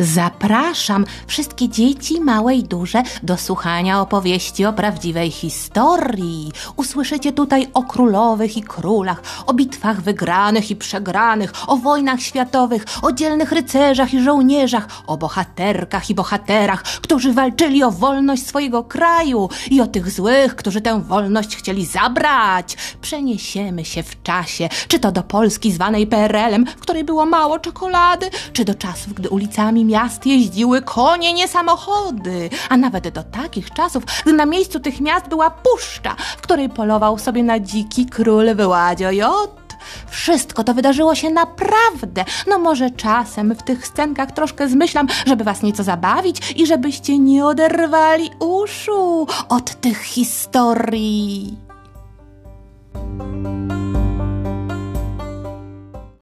Zapraszam wszystkie dzieci, małe i duże, do słuchania opowieści o prawdziwej historii. Usłyszycie tutaj o królowych i królach, o bitwach wygranych i przegranych, o wojnach światowych, o dzielnych rycerzach i żołnierzach, o bohaterkach i bohaterach, którzy walczyli o wolność swojego kraju i o tych złych, którzy tę wolność chcieli zabrać. Przeniesiemy się w czasie, czy to do Polski zwanej PRL-em, w której było mało czekolady, czy do czasów, gdy ulicami miast jeździły konie, nie samochody, a nawet do takich czasów, gdy na miejscu tych miast była puszcza, w której polował sobie na dziki król Wyładzio. Wszystko to wydarzyło się naprawdę. No może czasem w tych scenkach troszkę zmyślam, żeby was nieco zabawić i żebyście nie oderwali uszu od tych historii.